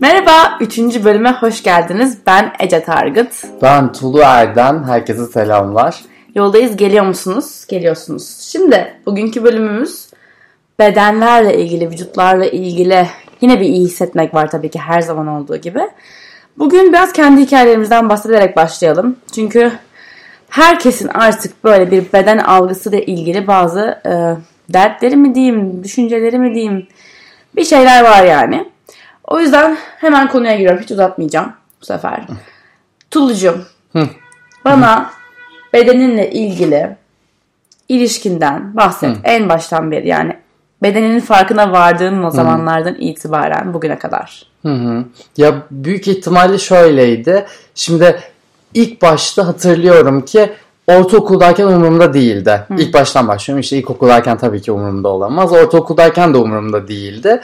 Merhaba, 3. bölüme hoş geldiniz. Ben Ece Targıt. Ben Tulu Erden, herkese selamlar. Yoldayız, geliyor musunuz? Geliyorsunuz. Şimdi bugünkü bölümümüz bedenlerle ilgili, vücutlarla ilgili yine bir iyi hissetmek var tabii ki her zaman olduğu gibi. Bugün biraz kendi hikayelerimizden bahsederek başlayalım. Çünkü herkesin artık böyle bir beden algısı ile ilgili bazı e, dertleri mi diyeyim, düşünceleri mi diyeyim bir şeyler var yani. O yüzden hemen konuya giriyorum. Hiç uzatmayacağım bu sefer. Tulucuğum bana bedeninle ilgili ilişkinden bahset. En baştan beri yani bedeninin farkına vardığın o zamanlardan itibaren bugüne kadar. Hı hı. Ya büyük ihtimalle şöyleydi. Şimdi ilk başta hatırlıyorum ki ortaokuldayken umurumda değildi. İlk baştan başlıyorum. İşte ilkokuldayken tabii ki umurumda olamaz. Ortaokuldayken de umurumda değildi.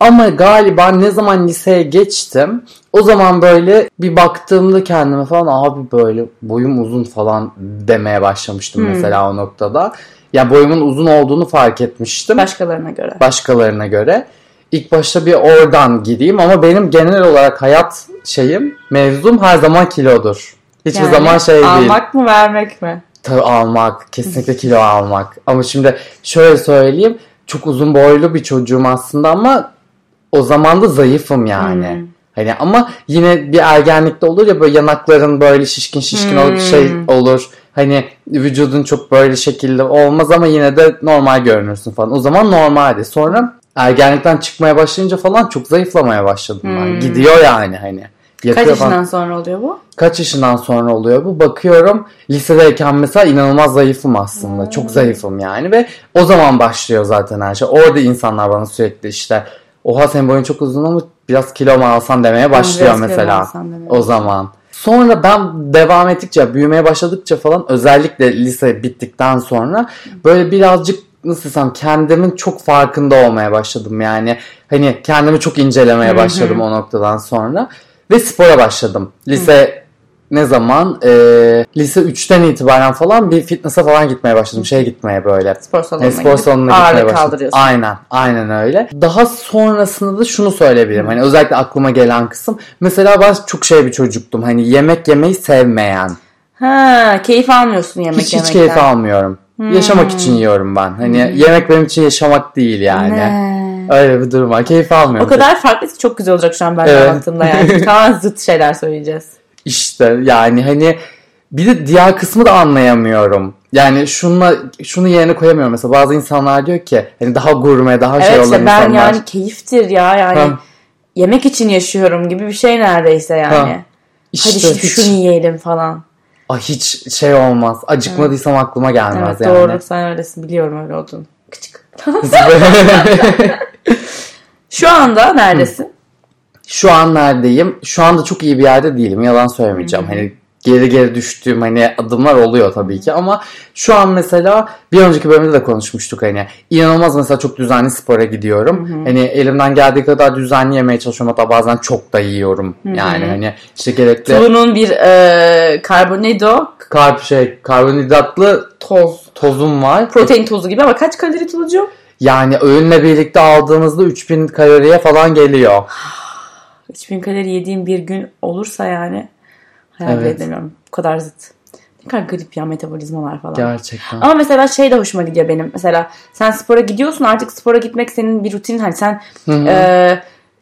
Ama galiba ne zaman liseye geçtim o zaman böyle bir baktığımda kendime falan abi böyle boyum uzun falan demeye başlamıştım mesela o noktada. Ya boyumun uzun olduğunu fark etmiştim Başkalarına göre. başkalarına göre. İlk başta bir oradan gireyim ama benim genel olarak hayat şeyim mevzum her zaman kilodur. Hiçbir Yani zaman şey değil. Almak mı vermek mi? Tabii almak, kesinlikle kilo almak. Ama şimdi şöyle söyleyeyim, çok uzun boylu bir çocuğum aslında ama o zaman da zayıfım yani. Hmm. Hani ama yine bir ergenlikte olur ya böyle yanakların böyle şişkin şişkin olur şey olur. Hani vücudun çok böyle şekilde olmaz ama yine de normal görünürsün falan. O zaman normaldi. Sonra ergenlikten çıkmaya başlayınca falan çok zayıflamaya başladım ben. Gidiyor yani hani. Kaç Yakıyor falan. yaşından sonra oluyor bu? Kaç yaşından sonra oluyor bu? Bakıyorum lisedeyken mesela inanılmaz zayıfım aslında. Çok zayıfım yani ve o zaman başlıyor zaten her şey. Orada insanlar bana sürekli işte oha senin boyun çok uzun ama biraz kilo mu alsan demeye başlıyor biraz mesela o zaman. Sonra ben devam ettikçe, büyümeye başladıkça falan özellikle lise bittikten sonra böyle birazcık nasıl desem kendimin çok farkında olmaya başladım yani. Hani kendimi çok incelemeye başladım o noktadan sonra. Ve spora başladım. Lise ne zaman? Ee, lise 3'ten itibaren falan bir fitness'a falan gitmeye başladım. Şeye gitmeye böyle. Spor salonuna E, spor gidip salonuna gitmeye ağırlık başladım. kaldırıyorsun. Aynen, aynen öyle. Daha sonrasında da şunu söyleyebilirim. Hani özellikle aklıma gelen kısım. Mesela ben çok şey bir çocuktum. Hani yemek yemeyi sevmeyen. Ha, keyif almıyorsun yemek Hiç hiç yemekten. keyif almıyorum. Yaşamak için yiyorum ben. Hani yemek benim için yaşamak değil yani. Ne? Öyle bir durum var. Keyif almıyorum. O kadar farklı ki çok güzel olacak şu an ben Evet. yani. Tamamen zıt şeyler söyleyeceğiz. İşte yani hani bir de diğer kısmı da anlayamıyorum. Yani şunla şunu yerine koyamıyorum. Mesela bazı insanlar diyor ki hani daha gurme, daha şey Evet olan işte ben insanlar. yani keyiftir ya yani Ha. yemek için yaşıyorum gibi bir şey neredeyse yani. Ha. Hadi İşte şimdi hiç, şunu yiyelim falan. Ah, hiç şey olmaz. Acıkmadıysam aklıma gelmez Evet yani. doğru sen öylesin biliyorum öyle olduğunu. Küçük. Şu anda neredesin? Şu an neredeyim? Şu anda çok iyi bir yerde değilim. Yalan söylemeyeceğim. Hani geri geri düştüğüm hani adımlar oluyor tabii ki ama şu an mesela bir önceki bölümde de konuşmuştuk hani inanılmaz mesela çok düzenli spora gidiyorum. Hani elimden geldiği kadar düzenli yemeye çalışıyorum hatta bazen çok da yiyorum. Yani hani işte gerekli Bunun bir e, karbonhidro karp şey karbonhidratlı toz. tozum var. Protein tozu gibi ama kaç kalori tulucu? Yani öğünle birlikte aldığımızda 3000 kaloriye falan geliyor. 3000 kalori yediğim bir gün olursa yani hayal Evet. edemiyorum. Bu kadar zıt. Ne kadar garip ya metabolizmalar falan. Gerçekten. Ama mesela şey de hoşuma gidiyor benim. Mesela sen spora gidiyorsun artık spora gitmek senin bir rutin. Hani sen e,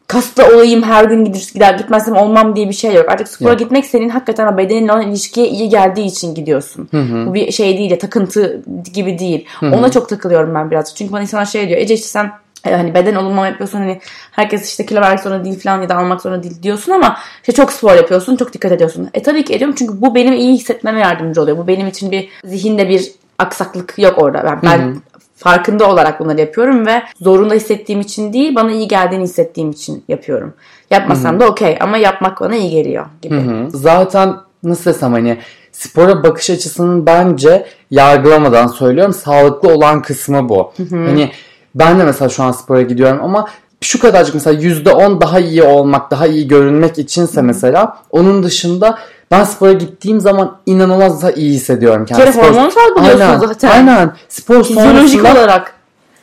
kaslı olayım her gün gider, gider gitmezsem olmam diye bir şey yok. Artık spora Yok. gitmek senin hakikaten bedeninle olan ilişkiye iyi geldiği için gidiyorsun. Bu bir şey değil ya takıntı gibi değil. Ona çok takılıyorum ben birazcık. Çünkü bana insanlar şey diyor. Ece işte sen hani beden olumlama yapıyorsun hani herkes işte kilo vermek zorunda değil falan ya da almak zorunda değil diyorsun ama işte çok spor yapıyorsun çok dikkat ediyorsun. E tabii ki ediyorum çünkü bu benim iyi hissetmeme yardımcı oluyor. Bu benim için bir zihinde bir aksaklık yok orada. Ben, ben farkında olarak bunları yapıyorum ve zorunda hissettiğim için değil bana iyi geldiğini hissettiğim için yapıyorum. Yapmasam da okey ama yapmak bana iyi geliyor gibi. Hı. Zaten nasıl desem hani spora bakış açısının bence yargılamadan söylüyorum sağlıklı olan kısmı bu. Hani ben de mesela şu an spora gidiyorum ama şu kadarcık mesela %10 daha iyi olmak, daha iyi görünmek içinse mesela onun dışında ben spora gittiğim zaman inanılmaz daha iyi hissediyorum kendimi. Kere hormon salgılıyorsun aynen, zaten. Aynen. Spor Fizyolojik olarak.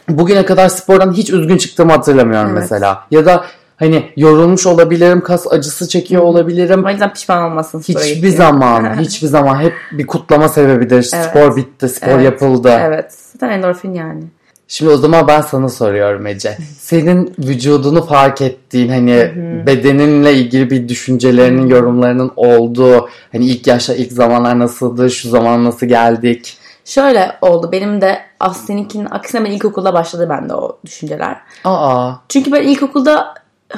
bugüne kadar spordan hiç üzgün çıktığımı hatırlamıyorum Evet. mesela. Ya da Hani yorulmuş olabilirim, kas acısı çekiyor olabilirim. O yüzden pişman olmasın. Hiçbir zaman, hiçbir zaman hep bir kutlama sebebidir. Evet. Spor bitti, spor Evet. yapıldı. Evet. Zaten endorfin yani. Şimdi o zaman ben sana soruyorum Ece. Senin vücudunu fark ettiğin hani bedeninle ilgili bir düşüncelerinin, yorumlarının olduğu hani ilk yaşta ilk zamanlar nasıldı, şu zaman nasıl geldik? Şöyle oldu. Benim de Aslı'ninkinin aksine ben ilkokulda başladı bende o düşünceler. Aa. Çünkü ben ilkokulda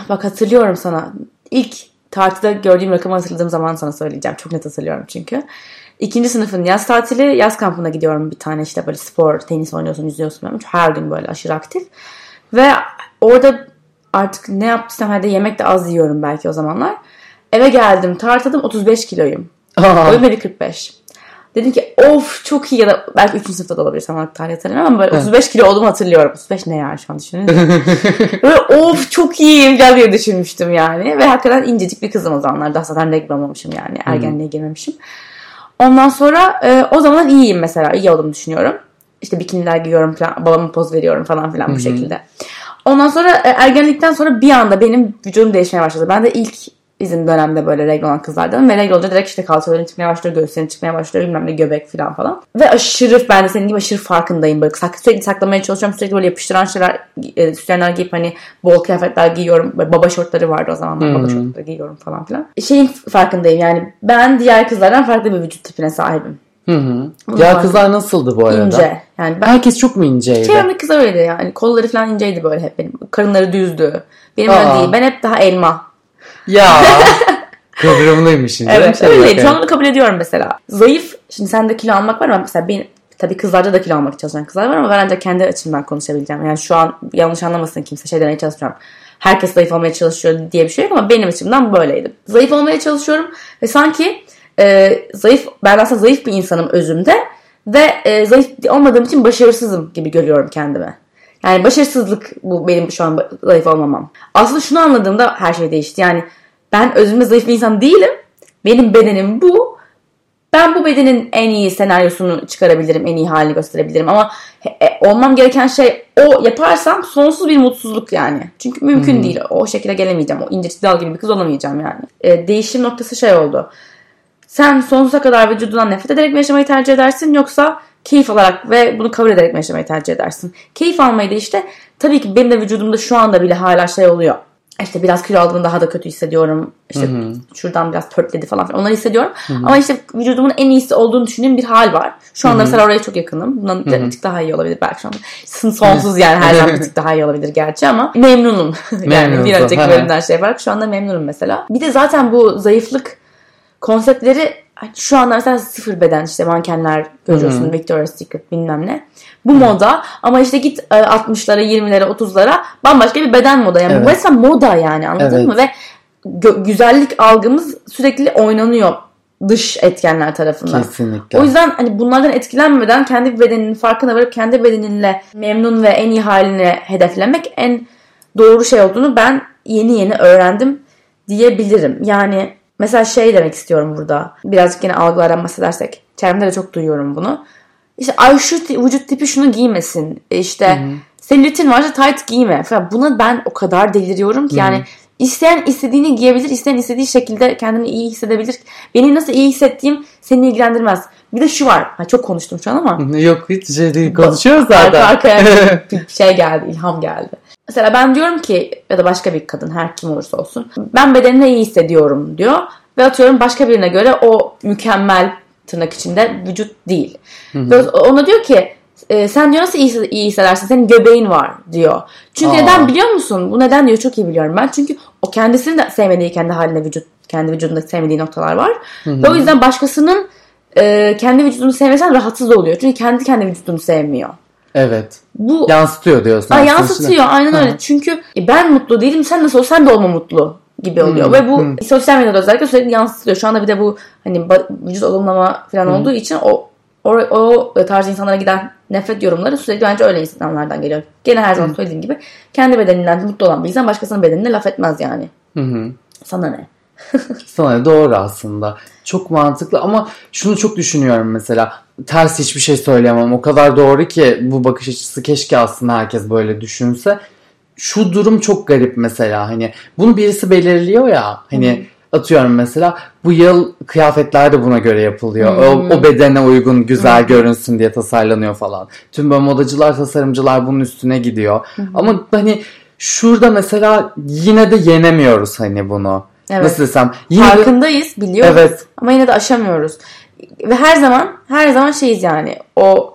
bak hatırlıyorum sana. İlk tartıda gördüğüm rakamı hatırladığım zaman sana söyleyeceğim. Çok net hatırlıyorum çünkü. İkinci sınıfın yaz tatili, yaz kampına gidiyorum bir tane işte böyle spor, tenis oynuyorsun, yüzüyorsun. Böyle. Her gün böyle aşırı aktif. Ve orada artık ne yaptıysam hadi yemek de az yiyorum belki o zamanlar. Eve geldim tartadım 35 kiloyum. Da 1.45. Dedim ki of çok iyi ya da belki 3. sınıfta da olabilir tam tarih hatırlamıyorum ama böyle 35 kilo olduğumu hatırlıyorum. 35 ne ya şu an düşününce. böyle of çok iyiyim ya diye düşünmüştüm yani. Ve hakikaten incecik bir kızım o zamanlar. Daha zaten regl olmamışım yani. Ergenliğe girmemişim. Ondan sonra e, o zaman iyiyim mesela. iyi olduğumu düşünüyorum. İşte bikiniler giyiyorum falan. Babama poz veriyorum falan filan bu şekilde. Ondan sonra e, ergenlikten sonra bir anda benim vücudum değişmeye başladı. Ben de ilk bizim dönemde böyle regl olan kızlardan ve regl olunca direkt işte kalçaların çıkmaya başlıyor, göğüslerin çıkmaya başlıyor, bilmem ne göbek falan falan. Ve aşırı ben de senin gibi aşırı farkındayım. Böyle sak- sürekli saklamaya çalışıyorum. Sürekli böyle yapıştıran şeyler, e, sütyenler giyip hani bol kıyafetler giyiyorum. Böyle baba şortları vardı o zamanlar. Baba şortları giyiyorum falan filan. Şeyin farkındayım yani ben diğer kızlardan farklı bir vücut tipine sahibim. Hı hı. Ya kızlar nasıldı bu arada? İnce. Yani ben Herkes çok mu inceydi? Çevremdeki kızlar öyleydi yani. Kolları falan inceydi böyle hep benim. Karınları düzdü. Benim öyle Aa. değil. Ben hep daha elma. Ya. Kıvrımlıymışsın. Evet şey öyleydi. yok Şu an onu kabul ediyorum mesela. Zayıf. Şimdi sende kilo almak var ama mesela benim Tabii kızlarda da kilo almak çalışan kızlar var ama ben ancak kendi açımdan konuşabileceğim. Yani şu an yanlış anlamasın kimse şey demeye çalışmıyorum. Herkes zayıf olmaya çalışıyor diye bir şey yok ama benim açımdan böyleydi. Zayıf olmaya çalışıyorum ve sanki e, zayıf ben aslında zayıf bir insanım özümde ve e, zayıf olmadığım için başarısızım gibi görüyorum kendimi. Yani başarısızlık bu benim şu an zayıf olmamam. Aslında şunu anladığımda her şey değişti. Yani ben özümde zayıf bir insan değilim. Benim bedenim bu. Ben bu bedenin en iyi senaryosunu çıkarabilirim, en iyi halini gösterebilirim. Ama e, olmam gereken şey o yaparsam sonsuz bir mutsuzluk yani. Çünkü mümkün değil. O şekilde gelemeyeceğim. O ince çizdal gibi bir kız olamayacağım yani. E, değişim noktası şey oldu. Sen sonsuza kadar vücudundan nefret ederek mi yaşamayı tercih edersin yoksa keyif alarak ve bunu kabul ederek mi yaşamayı tercih edersin? Keyif almayı da işte tabii ki benim de vücudumda şu anda bile hala şey oluyor. İşte biraz kilo aldığımda daha da kötü hissediyorum. İşte Hı-hı. şuradan biraz pörtledi falan filan. Onları hissediyorum. Ama işte vücudumun en iyisi olduğunu düşündüğüm bir hal var. Şu anda mesela oraya çok yakınım. Bundan bir tık daha iyi olabilir belki şu anda. Sonsuz yani her zaman bir tık daha iyi olabilir gerçi ama memnunum. yani bir önceki bölümden şey yaparak şu anda memnunum mesela. Bir de zaten bu zayıflık konseptleri şu anda mesela sıfır beden işte mankenler görüyorsun Victoria's Secret bilmem ne. Bu moda ama işte git e, 60'lara 20'lere 30'lara bambaşka bir beden moda. Yani Evet. bu resmen moda yani anladın Evet. mı? Ve güzellik algımız sürekli oynanıyor dış etkenler tarafından. Kesinlikle. O yüzden hani bunlardan etkilenmeden kendi bedeninin farkına varıp kendi bedeninle memnun ve en iyi halini hedeflemek en doğru şey olduğunu ben yeni yeni öğrendim diyebilirim. Yani mesela şey demek istiyorum burada. Birazcık yine algılardan bahsedersek. Çevremde de çok duyuyorum bunu. İşte ay şu vücut tipi şunu giymesin. E İşte selülitin varsa tight giyme falan. Buna ben o kadar deliriyorum ki yani isteyen istediğini giyebilir, isteyen istediği şekilde kendini iyi hissedebilir. Beni nasıl iyi hissettiğim seni ilgilendirmez. Bir de şu var. Ha, çok konuştum şu an ama. Yok hiç şey değil. Konuşuyoruz Arka zaten. arkaya bir şey geldi, ilham geldi. Mesela ben diyorum ki ya da başka bir kadın her kim olursa olsun. Ben bedenimle iyi hissediyorum diyor. Ve atıyorum başka birine göre o mükemmel tırnak içinde vücut değil. Ve ona diyor ki e, sen diyor nasıl iyi, iyi hissedersin? Senin göbeğin var diyor. Çünkü Aa. neden biliyor musun? Bu neden diyor çok iyi biliyorum ben. Çünkü o kendisinin de sevmediği kendi haline vücut kendi vücudunda sevmediği noktalar var. Ve o yüzden başkasının e, kendi vücudunu sevmesen rahatsız oluyor. Çünkü kendi kendi vücudunu sevmiyor. Evet. Bu Yansıtıyor diyorsun. Aa, yansıtıyor aynen öyle. Ha. Çünkü e, ben mutlu değilim sen nasıl ol sen de olma mutlu gibi oluyor. Hmm, Ve bu hmm. sosyal medyada özellikle sürekli yansıtılıyor. Şu anda bir de bu hani vücut olumlama falan Hmm. olduğu için o o, o tarz insanlara giden nefret yorumları sürekli bence öyle insanlardan geliyor. Gene her zaman söylediğim gibi kendi bedeninden mutlu olan bir insan başkasının bedenine laf etmez yani. Hı hı. Sana ne? Sana doğru aslında. Çok mantıklı ama şunu çok düşünüyorum mesela. Ters hiçbir şey söyleyemem. O kadar doğru ki bu bakış açısı keşke aslında herkes böyle düşünse. şu durum çok garip mesela hani bunu birisi belirliyor ya hani atıyorum mesela bu yıl kıyafetler de buna göre yapılıyor. O, o bedene uygun güzel görünsün diye tasarlanıyor falan. Tüm böyle modacılar, tasarımcılar bunun üstüne gidiyor. Ama hani şurada mesela yine de yenemiyoruz hani bunu. Evet. Nasıl desem? Yine de- Farkındayız, biliyoruz. Evet. Ama yine de aşamıyoruz. Ve her zaman her zaman şeyiz yani. O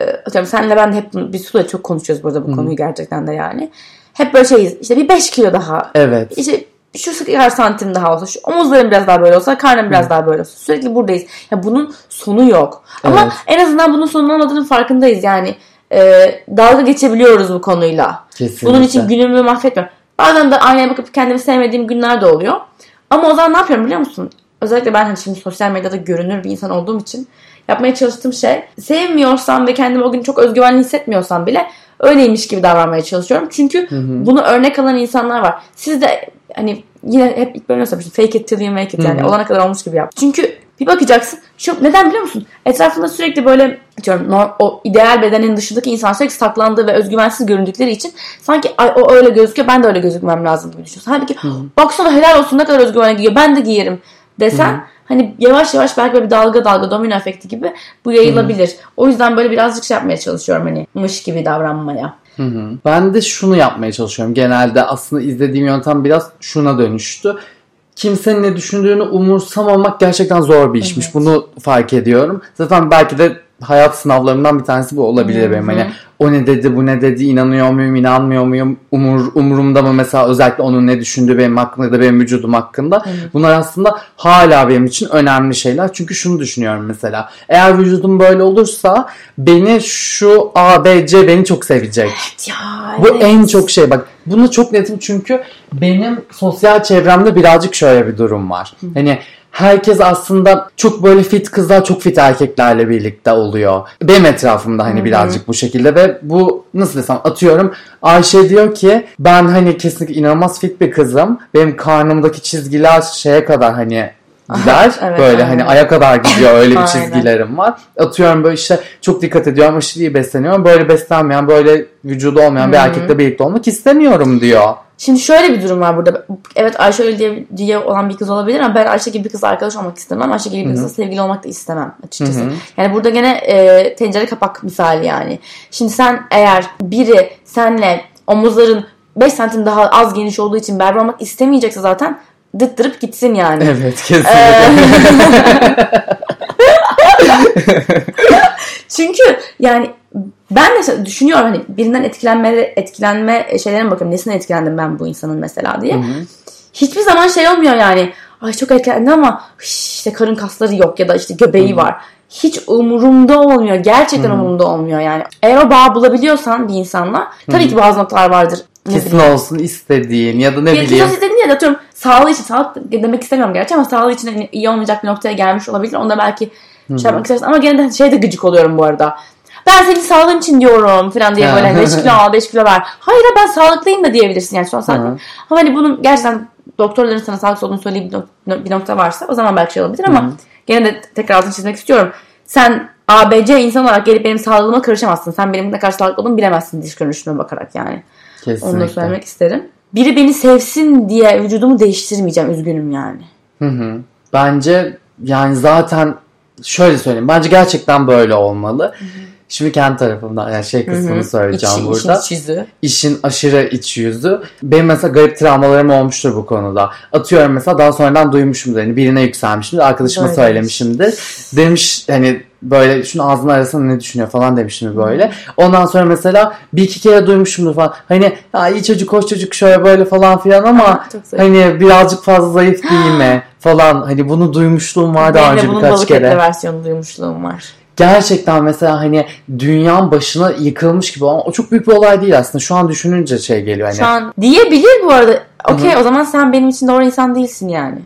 e, atıyorum senle ben de hep bir süre çok konuşuyoruz burada bu konuyu gerçekten de yani. Hep böyle şeyiz. İşte bir 5 kilo daha. Evet. İşte şu kadar santim daha olsa, şu omuzlarım biraz daha böyle olsa, karnım biraz daha böyle olsa. Sürekli buradayız. Ya bunun sonu yok. Ama Evet. en azından bunun sonunun olmadığının farkındayız yani. E, dalga geçebiliyoruz bu konuyla. Kesinlikle. Bunun için günümü mahvetmiyorum. Bazen de aynaya bakıp kendimi sevmediğim günler de oluyor. Ama o zaman ne yapıyorum biliyor musun? Özellikle ben hani şimdi sosyal medyada görünür bir insan olduğum için yapmaya çalıştığım şey sevmiyorsam ve kendimi o gün çok özgüvenli hissetmiyorsam bile öyleymiş gibi davranmaya çalışıyorum. Çünkü bunu örnek alan insanlar var. Siz de hani yine hep ilk bölümde söylemiştim. Fake it till you make it yani olana kadar olmuş gibi yap. Çünkü bir bakacaksın. Şu, neden biliyor musun? Etrafında sürekli böyle diyorum o ideal bedenin dışındaki insan sürekli saklandığı ve özgüvensiz göründükleri için sanki Ay, o öyle gözüküyor ben de öyle gözükmem lazım gibi düşünüyorsun. Halbuki baksana helal olsun ne kadar özgüvenli giyiyor ben de giyerim desen hani yavaş yavaş belki böyle bir dalga dalga domino efekti gibi bu yayılabilir. O yüzden böyle birazcık şey yapmaya çalışıyorum hani mış gibi davranmaya. Hı hı. Ben de şunu yapmaya çalışıyorum. Genelde aslında izlediğim yöntem biraz şuna dönüştü. Kimsenin ne düşündüğünü umursamamak gerçekten zor bir işmiş. Bunu fark ediyorum. Zaten belki de hayat sınavlarımdan bir tanesi bu olabilir benim. Hani o ne dedi, bu ne dedi, inanıyor muyum, inanmıyor muyum, umur, umurumda mı mesela özellikle onun ne düşündüğü benim hakkında da benim vücudum hakkında. Bunlar aslında hala benim için önemli şeyler. Çünkü şunu düşünüyorum mesela. Eğer vücudum böyle olursa beni şu A, B, C beni çok sevecek. Ya Bu evet. en çok şey bak. Bunu çok netim çünkü benim sosyal çevremde birazcık şöyle bir durum var. Hani herkes aslında çok böyle fit kızlar çok fit erkeklerle birlikte oluyor. Benim etrafımda hani birazcık bu şekilde ve bu nasıl desem atıyorum Ayşe diyor ki ben hani kesinlikle inanılmaz fit bir kızım. Benim karnımdaki çizgiler şeye kadar hani gider. Evet, böyle aynen. hani aya kadar gidiyor öyle bir çizgilerim var. Atıyorum böyle işte çok dikkat ediyorum aşırı iyi besleniyorum. Böyle beslenmeyen böyle vücudu olmayan bir erkekle birlikte olmak istemiyorum diyor. Şimdi şöyle bir durum var burada. Evet Ayşe öyle diye, diye olan bir kız olabilir ama ben Ayşe gibi bir kızla arkadaş olmak istemem. Ayşe gibi bir kızla sevgili olmak da istemem açıkçası. Yani burada gene e, tencere kapak misali yani. Şimdi sen eğer biri senle omuzların 5 santim daha az geniş olduğu için berber olmak istemeyecekse zaten dıttırıp gitsin yani. Evet kesinlikle. Çünkü yani ben de düşünüyorum hani birinden etkilenme etkilenme şeylerine bakıyorum. Nesine etkilendim ben bu insanın mesela diye. Hiçbir zaman şey olmuyor yani. Ay çok etkilendim ama işte karın kasları yok ya da işte göbeği var. Hiç umurumda olmuyor. Gerçekten umurumda olmuyor yani. Eğer o bağ bulabiliyorsan bir insanla tabii ki bazı noktalar vardır. Kesin olsun istediğin ya da ne bir bileyim. kez dedin ya da atıyorum sağlığı için sağlık demek istemiyorum gerçi ama sağlığı için hani iyi olmayacak bir noktaya gelmiş olabilir. Onda belki şey yapmak istersin ama gene de şey de gıcık oluyorum bu arada. Ben senin sağlığın için diyorum falan diye böyle Ha. 5 kilo al 5 kilo ver. Hayır ben sağlıklıyım da diyebilirsin yani son saatte. Hı. Ama hani bunun gerçekten doktorların sana sağlıksız olduğunu söylediği bir nok- bir nokta varsa o zaman belki şey olabilir ama gene de tekrar altını çizmek istiyorum. Sen ABC insan olarak gelip benim sağlığıma karışamazsın. Sen benim ne kadar sağlıklı olduğumu bilemezsin dış görünüşüme bakarak yani. Onu da Kesinlikle. söylemek isterim. Biri beni sevsin diye vücudumu değiştirmeyeceğim. Üzgünüm yani. Hı hı. Bence yani zaten şöyle söyleyeyim. Bence gerçekten böyle olmalı. Şimdi kendi tarafımdan yani şey kısmını söyleyeceğim İç- burada. işin yüzü. işin aşırı iç yüzü. Benim mesela garip travmalarım olmuştur bu konuda. Atıyorum mesela daha sonradan duymuşumdur. Hani birine yükselmişimdir. Arkadaşıma Böyle. söylemişimdir. Demiş hani böyle şunu ağzının arasında ne düşünüyor falan demişimdir böyle. Ondan sonra mesela bir iki kere duymuşumdur falan. Hani ya iyi çocuk hoş çocuk şöyle böyle falan filan ama hani birazcık fazla zayıf değil mi falan. Hani bunu duymuşluğum var daha Benim önce bunun birkaç kere etli versiyonu duymuşluğum var. gerçekten mesela hani dünyanın başına yıkılmış gibi ama o çok büyük bir olay değil aslında. Şu an düşününce şey geliyor hani. Şu an diyebilir bu arada. Okey o zaman sen benim için doğru insan değilsin yani.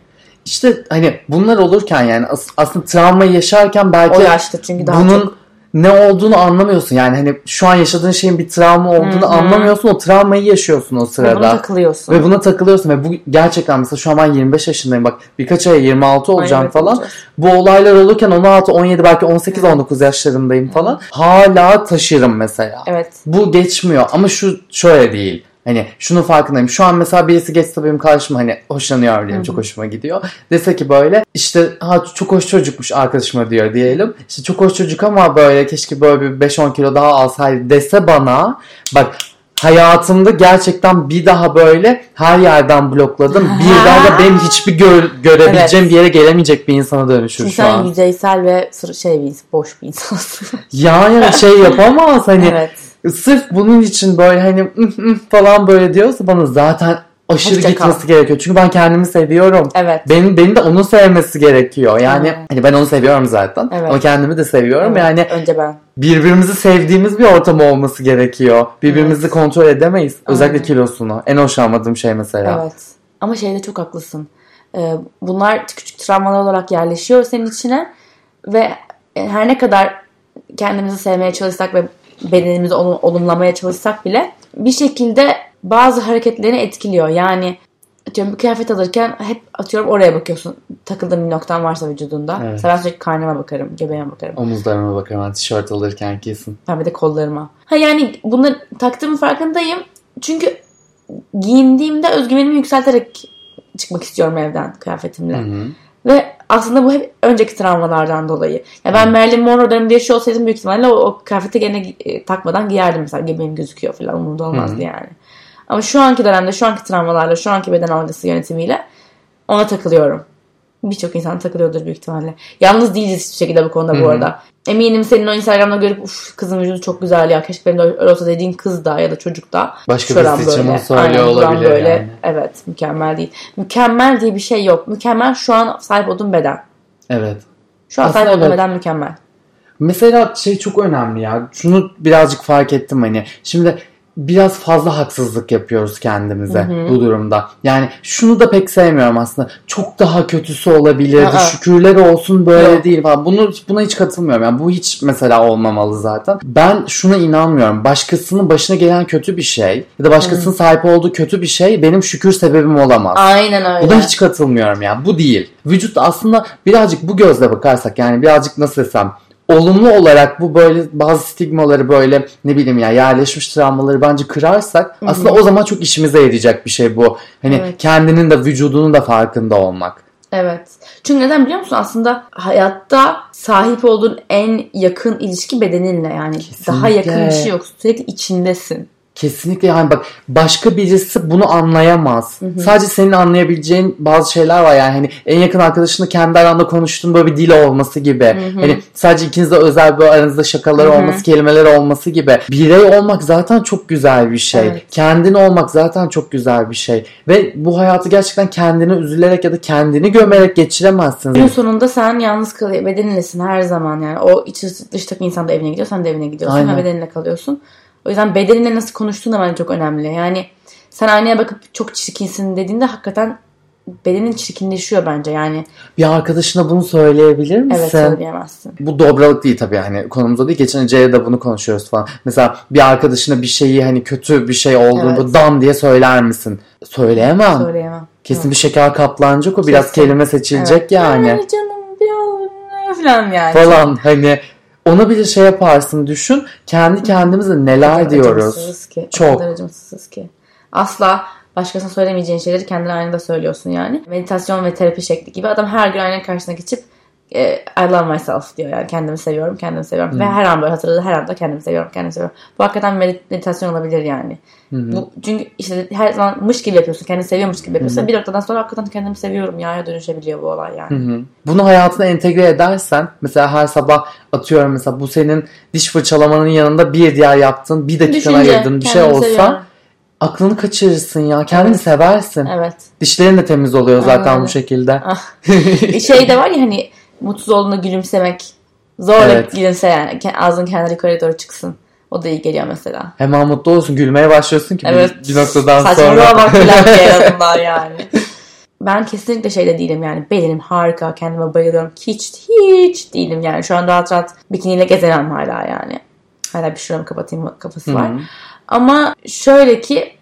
İşte hani bunlar olurken yani as- aslında travmayı yaşarken belki O yaşta çünkü daha bunun çok. Ne olduğunu anlamıyorsun. Yani hani şu an yaşadığın şeyin bir travma olduğunu anlamıyorsun. O travmayı yaşıyorsun o Ve sırada. buna takılıyorsun. Ve buna takılıyorsun ve bu gerçekten mesela şu an ben 25 yaşındayım bak birkaç aya 26 olacağım evet, falan. olacağız. Bu olaylar olurken 16, 17 belki 18, 19 yaşlarındayım falan. Hala taşırım mesela. Evet. Bu geçmiyor ama şu şöyle değil. Hani şunun farkındayım. Şu an mesela birisi geçse benim karşıma hani hoşlanıyor diyelim. Çok hoşuma gidiyor. Dese ki böyle işte ha çok hoş çocukmuş arkadaşıma diyor diyelim. İşte çok hoş çocuk ama böyle keşke böyle bir 5-10 kilo daha alsaydı dese bana. Bak hayatımda gerçekten bir daha böyle her yerden blokladım. Bir daha da benim hiçbir gör- görebileceğim Evet. bir yere gelemeyecek bir insana dönüşür Çünkü şu sen an. yüzeysel ve şey bir boş bir insansın. Yani şey yapamaz hani evet. Sırf bunun için böyle hani falan böyle diyorsa bana zaten aşırı Hoşça kal. gitmesi gerekiyor. Çünkü ben kendimi seviyorum. Evet. Benim, beni de onu sevmesi gerekiyor. Yani Evet. hani ben onu seviyorum zaten. Evet. Ama kendimi de seviyorum. Evet. Yani Önce ben. birbirimizi sevdiğimiz bir ortam olması gerekiyor. Birbirimizi kontrol edemeyiz. Özellikle Aynen. kilosunu. En hoşlanmadığım şey mesela. Evet. Ama şeyde çok haklısın. Ee, bunlar küçük travmalar olarak yerleşiyor senin içine ve her ne kadar kendimizi sevmeye çalışsak ve bedenimizi olum- olumlamaya çalışsak bile bir şekilde bazı hareketlerini etkiliyor. Yani atıyorum bir kıyafet alırken hep atıyorum oraya bakıyorsun. Takıldığın bir noktan varsa vücudunda. Evet. Mesela ben sürekli karnıma bakarım, göbeğime bakarım. Omuzlarıma bakarım. Ben tişört alırken kesin. Ben bir de kollarıma. Ha yani bunları taktığımın farkındayım. Çünkü giyindiğimde özgüvenimi yükselterek çıkmak istiyorum evden kıyafetimle. Hı hı. Ve aslında bu hep önceki travmalardan dolayı. Ya ben Marilyn Monroe döneminde yaşıyor olsaydım büyük ihtimalle o, o kıyafeti gene e, takmadan giyerdim mesela. Göbeğim gözüküyor falan umurumda olmazdı Hı. yani. Ama şu anki dönemde, şu anki travmalarla, şu anki beden algısı yönetimiyle ona takılıyorum. Birçok insan takılıyordur büyük ihtimalle. Yalnız değiliz hiçbir şekilde bu konuda Hı bu hı. arada. Eminim senin o Instagram'da görüp uf kızın vücudu çok güzel ya keşke benim de öyle olsa dediğin kız da ya da çocuk da. Başka şuram birisi için aynen, buram olabilir böyle. yani. Evet mükemmel değil. Mükemmel diye bir şey yok. Mükemmel şu an sahip olduğum beden. Evet. Şu an Aslında sahip olduğum evet. beden mükemmel. Mesela şey çok önemli ya. Şunu birazcık fark ettim hani. Şimdi biraz fazla haksızlık yapıyoruz kendimize bu durumda. Yani şunu da pek sevmiyorum aslında. Çok daha kötüsü olabilirdi. Aa. Şükürler olsun böyle Yok. değil falan. Bunu buna hiç katılmıyorum. Yani bu hiç mesela olmamalı zaten. Ben şuna inanmıyorum. Başkasının başına gelen kötü bir şey ya da başkasının sahip olduğu kötü bir şey benim şükür sebebim olamaz. Aynen öyle. Buna hiç katılmıyorum ya. Bu değil. Vücut aslında birazcık bu gözle bakarsak yani birazcık nasıl desem olumlu olarak bu böyle bazı stigmaları böyle ne bileyim ya yerleşmiş travmaları bence kırarsak aslında o zaman çok işimize yarayacak bir şey bu. Hani Evet. kendinin de vücudunun da farkında olmak. Evet. Çünkü neden biliyor musun? Aslında hayatta sahip olduğun en yakın ilişki bedeninle yani. Daha yakın bir şey yok. Sürekli içindesin. Kesinlikle yani bak başka birisi bunu anlayamaz. Sadece senin anlayabileceğin bazı şeyler var yani hani en yakın arkadaşınla kendi aranda konuştuğun böyle bir dil olması gibi. Hani sadece ikinizde özel böyle aranızda şakalar olması, kelimeler olması gibi. Birey olmak zaten çok güzel bir şey. Evet. Kendin olmak zaten çok güzel bir şey. Ve bu hayatı gerçekten kendine üzülerek ya da kendini gömerek geçiremezsin. Gün sonunda sen yalnız kalıyor. Bedeninlesin her zaman yani. O iç dıştaki insan da evine gidiyor. Sen de evine gidiyorsun. Aynen. Ve bedeninle kalıyorsun. O yüzden bedeninle nasıl konuştuğun da bence çok önemli. Yani sen aynaya bakıp çok çirkinsin dediğinde hakikaten bedenin çirkinleşiyor bence yani. Bir arkadaşına bunu söyleyebilir misin? Evet söyleyemezsin. bu dobralık değil tabii hani konumuzda değil. Geçen Ece'ye de bunu konuşuyoruz falan. Mesela bir arkadaşına bir şeyi hani kötü bir şey olduğunda Evet. dan diye söyler misin? Söyleyemem. Söyleyemem. Kesin bir şeker kaplanacak o. Biraz Kesin. kelime seçilecek Evet. yani. Ay canım biraz falan yani. Falan hani ona bile şey yaparsın düşün. Kendi kendimize neler kadar diyoruz. acımasızız Ki, Çok. O kadar acımasızız ki. Asla başkasına söylemeyeceğin şeyleri kendine aynada söylüyorsun yani. Meditasyon ve terapi şekli gibi adam her gün aynanın karşısına geçip e, I love myself diyor yani kendimi seviyorum, kendimi seviyorum. Ve her an böyle hatırladığı her anda kendimi seviyorum, kendimi seviyorum. Bu hakikaten medit- meditasyon olabilir yani. Bu, çünkü işte her zaman mış gibi yapıyorsun, kendini seviyormuş gibi yapıyorsun. Bir noktadan sonra hakikaten kendimi seviyorum ya dönüşebiliyor bu olay yani. Hı. Bunu hayatına entegre edersen mesela her sabah atıyorum mesela bu senin diş fırçalamanın yanında bir diğer yaptığın bir dakikana ayırdığın bir şey olsa seviyorum. aklını kaçırırsın ya. Kendini Evet. seversin. Evet. Dişlerin de temiz oluyor zaten Aynen. bu şekilde. Ah. şey de var ya hani mutsuz olduğunda gülümsemek. Zorla Evet. gülümse yani. Ağzın kenarı yukarı doğru çıksın. O da iyi geliyor mesela. Hemen mutlu olsun. Gülmeye başlıyorsun ki bir- Evet. bir, noktadan Saçmalığa sonra. bak diye en azından yani. Ben kesinlikle şeyde değilim yani. Bedenim harika. Kendime bayılıyorum. Hiç hiç değilim yani. Şu an rahat rahat bikiniyle gezemem hala yani. Hala bir şuramı kapatayım kafası var. Hı hı. Ama şöyle ki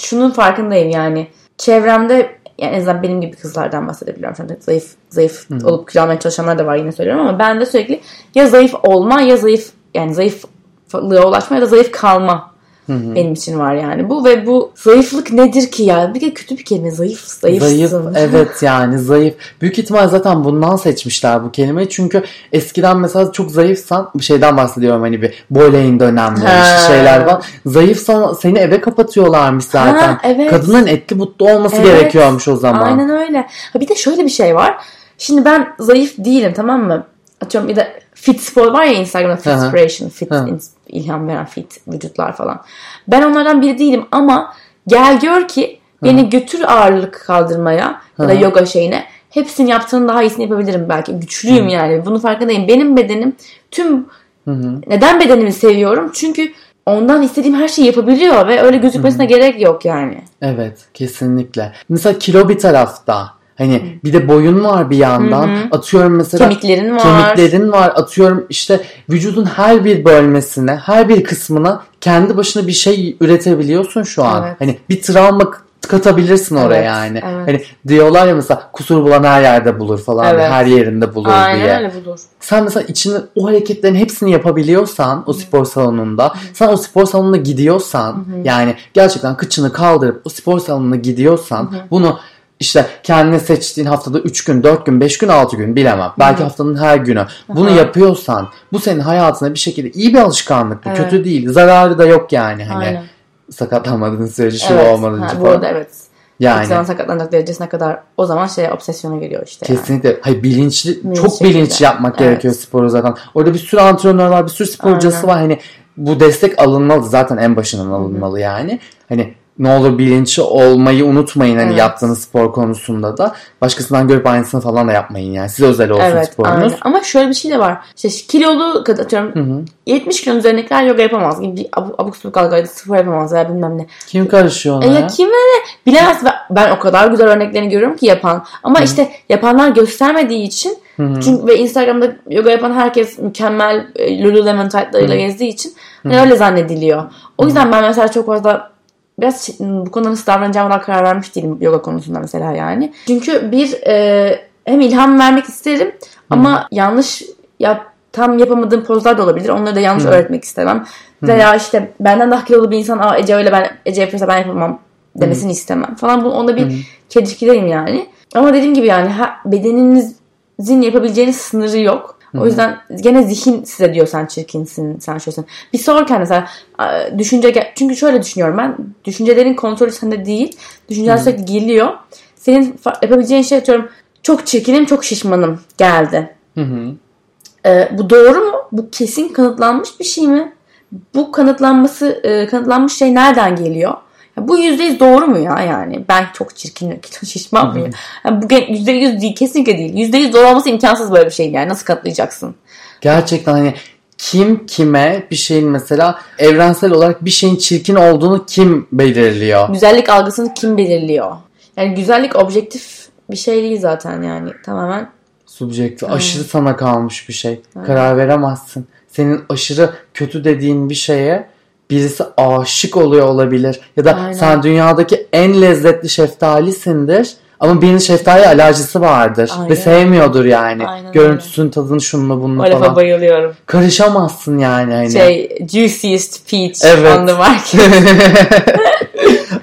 şunun farkındayım yani. Çevremde yani en azından benim gibi kızlardan bahsedebiliyorum. Şu anda zayıf zayıf olup kilo almaya çalışanlar da var yine söylüyorum ama ben de sürekli ya zayıf olma ya zayıf yani zayıflığa ulaşma ya da zayıf kalma benim için var yani bu ve bu zayıflık nedir ki ya? Bir de kötü bir kelime zayıf, zayıfsın. Zayıf evet yani zayıf. Büyük ihtimal zaten bundan seçmişler bu kelimeyi. Çünkü eskiden mesela çok zayıfsan bir şeyden bahsediyorum hani bir boylayın dönemleri işte şeyler var. Zayıfsan seni eve kapatıyorlarmış zaten. Ha, evet. Kadının etli butlu olması Evet. gerekiyormuş o zaman. Aynen öyle. Ha bir de şöyle bir şey var. Şimdi ben zayıf değilim tamam mı? Atıyorum bir de fit spor var ya Instagram'da fit Hı hı. inspiration, fit Hı. ins- ilham veren fit vücutlar falan. Ben onlardan biri değilim ama gel gör ki beni götür ağırlık kaldırmaya ya da Hı hı. yoga şeyine. Hepsini yaptığının daha iyisini yapabilirim belki. Güçlüyüm yani. Bunu farkındayım. Benim bedenim tüm Hı hı. neden bedenimi seviyorum? Çünkü ondan istediğim her şeyi yapabiliyor ve öyle gözükmesine gerek yok yani. Evet kesinlikle. Mesela kilo bir tarafta. Hani bir de boyun var bir yandan. Atıyorum mesela Kemiklerin var. kemiklerin var. Atıyorum işte vücudun her bir bölmesine, her bir kısmına kendi başına bir şey üretebiliyorsun şu an. Evet. Hani bir travma katabilirsin oraya Evet, yani. evet. Hani diyorlar ya mesela kusur bulan her yerde bulur falan. Evet. Her yerinde bulur Aynen diye. öyle budur. Sen mesela içinde o hareketlerin hepsini yapabiliyorsan o spor salonunda sen o spor salonuna gidiyorsan yani gerçekten kıçını kaldırıp o spor salonuna gidiyorsan bunu işte kendine seçtiğin haftada 3 gün, 4 gün, 5 gün, 6 gün bilemem. Belki haftanın her günü. Bunu yapıyorsan bu senin hayatına bir şekilde iyi bir alışkanlık. bu, Evet. Kötü değil. Zararı da yok yani. Hani Aynen. sakatlanmadığın sürece şu Evet. olmadığın Ha, bu arada evet. Yani. Yani. zaman sakatlanacak derecesine kadar o zaman şey obsesyona giriyor işte. yani. Kesinlikle. Hayır bilinçli, Bilinç çok bilinç şekilde. yapmak Evet. gerekiyor sporu zaten. Orada bir sürü antrenör var, bir sürü sporcusu Aynen. var. Hani bu destek alınmalı zaten en başından alınmalı yani. Hani ne olur bilinçli olmayı unutmayın hani Evet. yaptığınız spor konusunda da. Başkasından görüp aynısını falan da yapmayın yani. Size özel olsun Evet sporunuz. aynen. Ama şöyle bir şey de var. İşte kilolu kadar atıyorum Hı hı. 70 kilonun üzerindekiler yoga yapamaz. Gibi abuk, abuk subuk algıyla spor yapamaz veya bilmem ne. Kim karışıyor ona E ya? kim öyle bilemez. Ben, o kadar güzel örneklerini görüyorum ki yapan. Ama işte yapanlar göstermediği için çünkü ve Instagram'da yoga yapan herkes mükemmel e, Lululemon tight'larıyla gezdiği için hani öyle zannediliyor. O yüzden ben mesela çok fazla biraz çi- bu konuda nasıl davranacağıma karar vermiş değilim yoga konusunda mesela yani. Çünkü bir e, hem ilham vermek isterim ama yanlış yap tam yapamadığım pozlar da olabilir. Onları da yanlış öğretmek istemem. Veya işte benden daha kilolu bir insan Aa, Ece öyle ben Ece yapıyorsa ben yapamam demesini istemem falan. Bu onda bir çelişkideyim yani. Ama dediğim gibi yani ha, bedeninizin yapabileceğiniz sınırı yok. O yüzden gene zihin size diyor sen çirkinsin, sen şöylesin. Bir sorken mesela düşünce çünkü şöyle düşünüyorum ben düşüncelerin kontrolü sende değil. Düşünceler sürekli geliyor. Senin yapabileceğin şey atıyorum çok çirkinim, çok şişmanım geldi. Hı hı. Ee, bu doğru mu? Bu kesin kanıtlanmış bir şey mi? Bu kanıtlanması e, kanıtlanmış şey nereden geliyor? Bu yüzde yüz doğru mu ya yani? Ben çok çirkin, çok şişman mıyım? Yani bu yüzde yüz değil, kesinlikle değil. Yüzde yüz doğru olması imkansız böyle bir şey yani. Nasıl kanıtlayacaksın? Gerçekten hani kim kime bir şeyin mesela evrensel olarak bir şeyin çirkin olduğunu kim belirliyor? Güzellik algısını kim belirliyor? Yani güzellik objektif bir şey değil zaten yani. Tamamen Subjektif. Aşırı sana kalmış bir şey. Karar veremezsin. Senin aşırı kötü dediğin bir şeye birisi aşık oluyor olabilir. Ya da Aynen. sen dünyadaki en lezzetli şeftalisindir. Ama birinin şeftali alerjisi vardır. Aynen. Ve sevmiyordur yani. Aynen Görüntüsünü, tadını, şununla bununla o falan. bayılıyorum. Karışamazsın yani. Hani. Şey, juiciest peach Evet. on the market.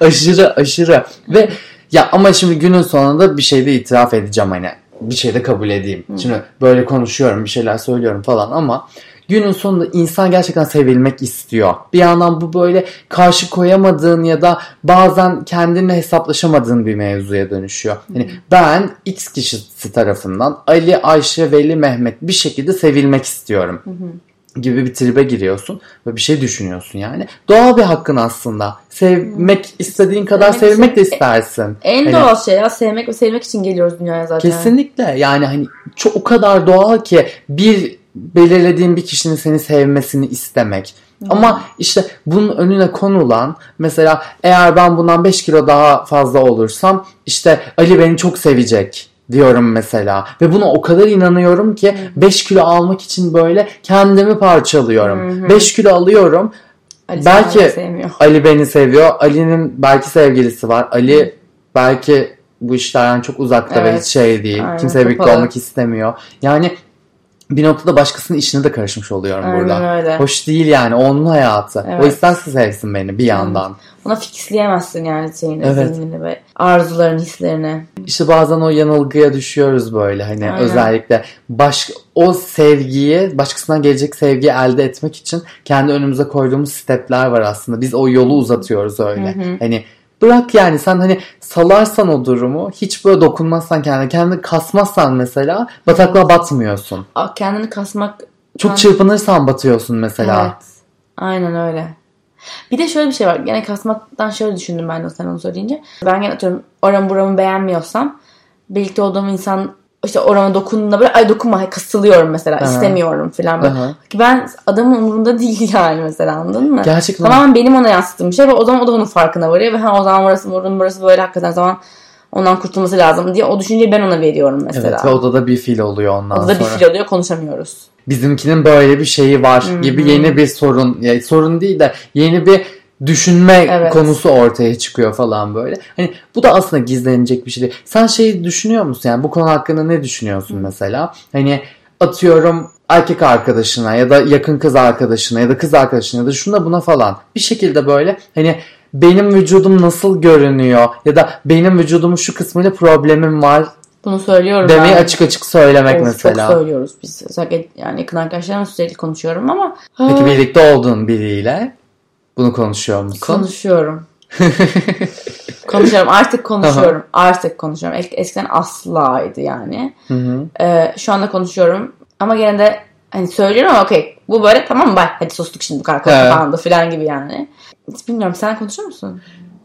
aşırı aşırı. Ve ya ama şimdi günün sonunda bir şey de itiraf edeceğim hani. Bir şey de kabul edeyim. Şimdi böyle konuşuyorum, bir şeyler söylüyorum falan ama günün sonunda insan gerçekten sevilmek istiyor. Bir yandan bu böyle karşı koyamadığın ya da bazen kendinle hesaplaşamadığın bir mevzuya dönüşüyor. Yani ben X kişisi tarafından Ali, Ayşe, Veli, Mehmet bir şekilde sevilmek istiyorum gibi bir tribe giriyorsun ve bir şey düşünüyorsun yani. Doğal bir hakkın aslında. Sevmek istediğin kadar Sevmek sevmek de için- istersin. En Hani doğal şey ya sevmek ve sevmek için geliyoruz dünyaya zaten. Kesinlikle yani hani çok o kadar doğal ki bir belirlediğin bir kişinin seni sevmesini istemek. Ama işte bunun önüne konulan mesela eğer ben bundan 5 kilo daha fazla olursam işte Ali beni çok sevecek diyorum mesela. Ve buna o kadar inanıyorum ki 5 kilo almak için böyle kendimi parçalıyorum. 5 kilo alıyorum. Ali belki sevmiyor. Ali beni seviyor. Ali'nin belki sevgilisi var. Ali belki bu işlerden çok uzakta ve Evet. hiç şey değil. Aynen, Kimse birlikte olmak istemiyor. Yani bir noktada başkasının işine de karışmış oluyorum Aynen burada. öyle. Hoş değil yani onun hayatı. Evet. O isterse sevsin beni bir yandan. Ona fixleyemezsin yani şeyini, Evet. zihnini ve arzularını, hislerini. İşte bazen o yanılgıya düşüyoruz böyle hani Aynen. özellikle baş o sevgiyi başkasından gelecek sevgiyi elde etmek için kendi önümüze koyduğumuz stepler var aslında. Biz o yolu uzatıyoruz öyle. Hani bırak yani sen hani salarsan o durumu hiç böyle dokunmazsan kendine kendini kasmazsan mesela bataklığa batmıyorsun. Kendini kasmak Çok çırpınırsan batıyorsun mesela. Evet. Aynen öyle. Bir de şöyle bir şey var. Gene kasmaktan şöyle düşündüm ben de sen onu söyleyince. Ben gene atıyorum oramı buramı beğenmiyorsam birlikte olduğum insan işte orama dokunduğunda böyle ay dokunma kasılıyorum mesela Aha. istemiyorum falan böyle. Aha. Ben adamın umurunda değil yani mesela anladın mı? Gerçekten. Tamamen benim ona yansıttığım bir şey ve o zaman o da onun farkına varıyor ve ha o zaman burası burası, burası böyle hakikaten zaman ondan kurtulması lazım diye o düşünceyi ben ona veriyorum mesela. Evet ve odada bir fil oluyor ondan o da bir sonra. fil oluyor konuşamıyoruz. bizimkinin böyle bir şeyi var gibi yeni bir sorun ya sorun değil de yeni bir düşünme Evet. konusu ortaya çıkıyor falan böyle. Hani bu da aslında gizlenecek bir şey değil. Sen şeyi düşünüyor musun yani bu konu hakkında ne düşünüyorsun mesela? Hani atıyorum erkek arkadaşına ya da yakın kız arkadaşına ya da kız arkadaşına ya da şuna buna falan bir şekilde böyle hani benim vücudum nasıl görünüyor ya da benim vücudumun şu kısmıyla problemim var Bunu söylüyorum demeyi ben. açık açık söylemek Of, mesela. Çok söylüyoruz biz. Özellikle yani yakın arkadaşlarımla sürekli konuşuyorum ama Peki birlikte olduğun biriyle bunu konuşuyor musun? konuşuyorum. konuşuyorum. Artık konuşuyorum. Artık konuşuyorum. Es- Eskiden aslaydı yani. Hı hı. Ee, şu anda konuşuyorum. Ama gene de hani söylüyorum ama okey. Bu böyle tamam mı? Bak hadi sustuk şimdi bu kadar Evet. falan gibi yani. Hiç bilmiyorum. Sen konuşuyor musun?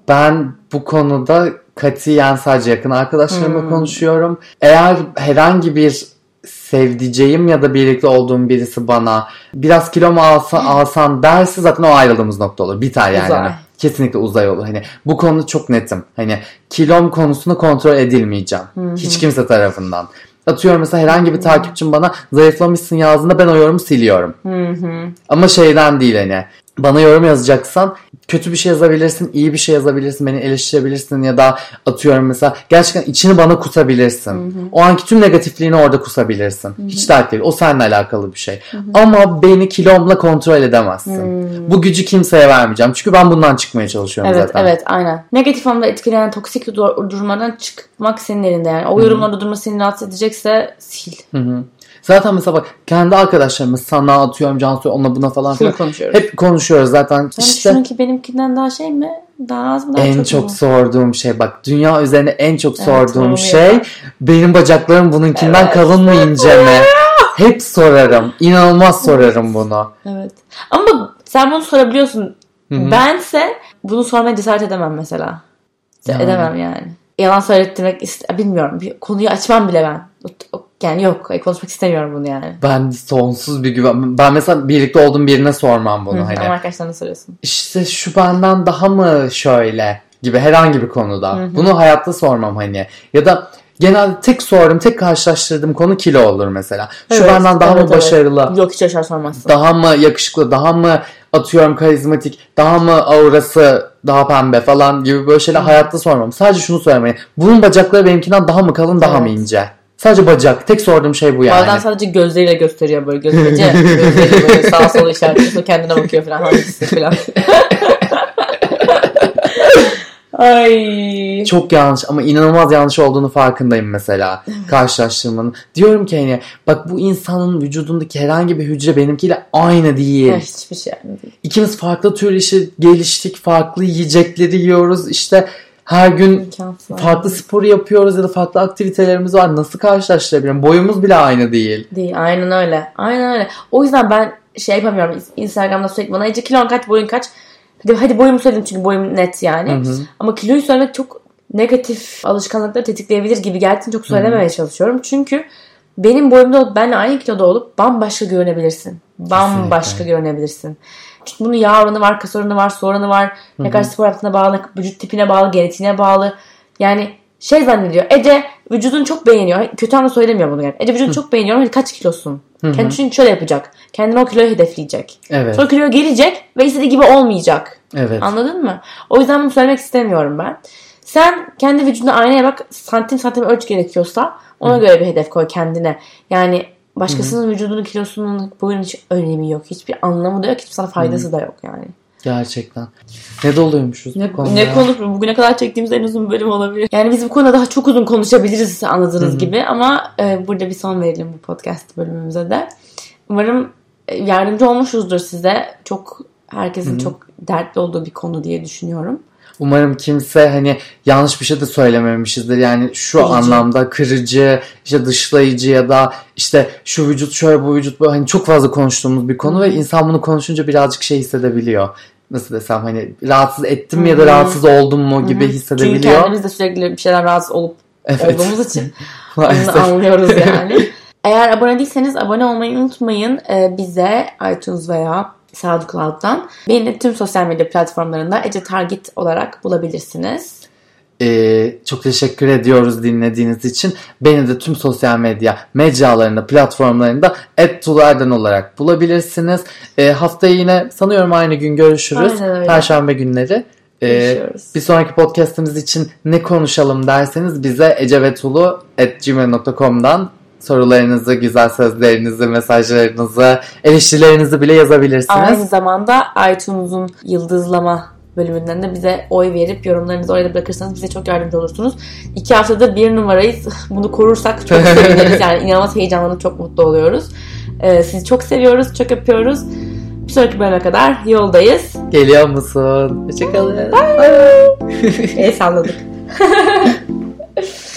Ben bu konuda katiyen sadece yakın arkadaşlarımla Hmm. konuşuyorum. Eğer herhangi bir sevdiceğim ya da birlikte olduğum birisi bana biraz kilo mu alsa, alsan derse zaten o ayrıldığımız nokta olur. Biter yani. Uzay. Kesinlikle uzay olur. Hani bu konuda çok netim. Hani kilom konusunda kontrol edilmeyeceğim. Hiç kimse tarafından. Atıyorum mesela herhangi bir takipçim bana zayıflamışsın yazdığında ben o yorumu siliyorum. Hı hı. Ama şeyden değil hani. Bana yorum yazacaksan kötü bir şey yazabilirsin, iyi bir şey yazabilirsin, beni eleştirebilirsin ya da atıyorum mesela gerçekten içini bana kusabilirsin. O anki tüm negatifliğini orada kusabilirsin. Hiç dert değil. O seninle alakalı bir şey. Ama beni kilomla kontrol edemezsin. Bu gücü kimseye vermeyeceğim. Çünkü ben bundan çıkmaya çalışıyorum Evet zaten. evet aynen. Negatif anlamda etkileyen toksik dur- durumlardan çıkmak senin elinde yani. O yorumlarda durma seni rahatsız edecekse sil. Hı hı. Zaten mesela bak kendi arkadaşlarımız sana atıyorum Cansu onunla buna falan filan. konuşuyoruz. Hep konuşuyoruz zaten. Sen işte düşünün ki benimkinden daha şey mi? Daha az mı? Daha en çok, çok mu? sorduğum şey bak dünya üzerine en çok Evet, sorduğum şey yapar. benim bacaklarım bununkinden Evet. kalın mı ince mi? Hep sorarım. İnanılmaz sorarım bunu. Evet. Ama bak, sen bunu sorabiliyorsun. Bense bunu sormaya cesaret edemem mesela. Yani. Edemem yani. Yalan söylettirmek ist- bilmiyorum. Bir konuyu açmam bile ben. O- o- Yani yok. Konuşmak istemiyorum bunu yani. Ben sonsuz bir güven. Ben mesela birlikte olduğum birine sormam bunu Hı, hani. Ama arkadaşlarına soruyorsun. İşte şu benden daha mı şöyle gibi herhangi bir konuda. Bunu hayatta sormam hani. Ya da genelde tek sorduğum, tek karşılaştırdığım konu kilo olur mesela. Şu Evet, benden daha evet, mı evet. başarılı? Yok hiç yaşar sormazsın. daha mı yakışıklı, daha mı atıyorum karizmatik, daha mı aurası daha pembe falan gibi böyle şeyler hayatta sormam. Sadece şunu söylemeyin. Bunun bacakları benimkinden daha mı kalın, daha mı Evet. ince? Sadece bacak. Tek sorduğum şey bu yani. Bazen sadece gözleriyle gösteriyor böyle gözlerince gözleriyle böyle sağa sola işaretliyor kendine bakıyor falan hangisi falan. Ay. Çok yanlış ama inanılmaz yanlış olduğunu farkındayım mesela karşılaştırmanın. Diyorum ki hani bak bu insanın vücudundaki herhangi bir hücre benimkiyle aynı değil. Hiçbir şey yani değil. İkimiz farklı tür işi geliştik, farklı yiyecekleri yiyoruz. İşte her gün farklı spor yapıyoruz ya da farklı aktivitelerimiz var. Nasıl karşılaştırabilirim? Boyumuz bile aynı değil. Değil aynen öyle. Aynen öyle. O yüzden ben şey yapamıyorum. Instagram'da sürekli bana Ece kilon kaç boyun kaç. Hadi, hadi boyumu söyledim çünkü boyum net yani. Ama kiloyu söylemek çok negatif alışkanlıkları tetikleyebilir gibi geldiği için çok söylememeye çalışıyorum. Çünkü benim boyumda benle aynı kiloda olup bambaşka görünebilirsin. Bambaşka Kesinlikle. görünebilirsin. Çünkü bunun yağ oranı var, kas oranı var, su oranı var. Ne kadar spor yaptığına bağlı, vücut tipine bağlı, genetiğine bağlı. Yani şey zannediyor. Ece vücudunu çok beğeniyor. Kötü anlamda söylemiyor bunu yani. Ece vücudunu çok beğeniyor. Hadi kaç kilosun? Kendi çünkü şöyle yapacak. Kendine o kiloyu hedefleyecek. Evet. Sonra kiloya gelecek ve istediği gibi olmayacak. Evet. Anladın mı? O yüzden bunu söylemek istemiyorum ben. Sen kendi vücuduna aynaya bak. Santim santim ölç gerekiyorsa ona göre bir hedef koy kendine. Yani Başkasının vücudunun kilosunun boyunun hiç önemi yok. Hiçbir anlamı da yok. Hiçbir sana faydası da yok yani. Gerçekten. Ne doluymuşuz Ne, bu konuda. ne konu bugüne kadar çektiğimiz en uzun bölüm olabilir. Yani biz bu konuda daha çok uzun konuşabiliriz anladığınız gibi ama e, burada bir son verelim bu podcast bölümümüze de. Umarım e, yardımcı olmuşuzdur size. Çok herkesin çok dertli olduğu bir konu diye düşünüyorum. Umarım kimse hani yanlış bir şey de söylememişizdir. Yani şu Kırıcı. anlamda kırıcı, işte dışlayıcı ya da işte şu vücut şöyle bu vücut böyle hani çok fazla konuştuğumuz bir konu ve insan bunu konuşunca birazcık şey hissedebiliyor. Nasıl desem hani rahatsız ettim mi ya da rahatsız oldum mu gibi Çünkü hissedebiliyor. kendimiz de sürekli bir şeyler rahatsız olup Evet. olduğumuz için. Bunu anlıyoruz yani. Eğer abone değilseniz abone olmayı unutmayın. Ee, bize iTunes veya SoundCloud'dan beni de tüm sosyal medya platformlarında Ece Target olarak bulabilirsiniz. Ee, çok teşekkür ediyoruz dinlediğiniz için. Beni de tüm sosyal medya mecralarında, platformlarında @tulardan olarak bulabilirsiniz. Ee, haftaya yine sanıyorum aynı gün görüşürüz. Perşembe günleri. Ee, bir sonraki podcastimiz için ne konuşalım derseniz bize ecevetulu.gmail.com'dan sorularınızı, güzel sözlerinizi, mesajlarınızı, eleştirilerinizi bile yazabilirsiniz. Aynı zamanda iTunes'un yıldızlama bölümünden de bize oy verip yorumlarınızı oraya da bırakırsanız bize çok yardımcı olursunuz. İki haftada bir numarayız. Bunu korursak çok seviniriz. Yani inanılmaz heyecanlanıp çok mutlu oluyoruz. Ee, sizi çok seviyoruz, çok öpüyoruz. Bir sonraki bölüme kadar yoldayız. Geliyor musun? Hoşçakalın. El salladık.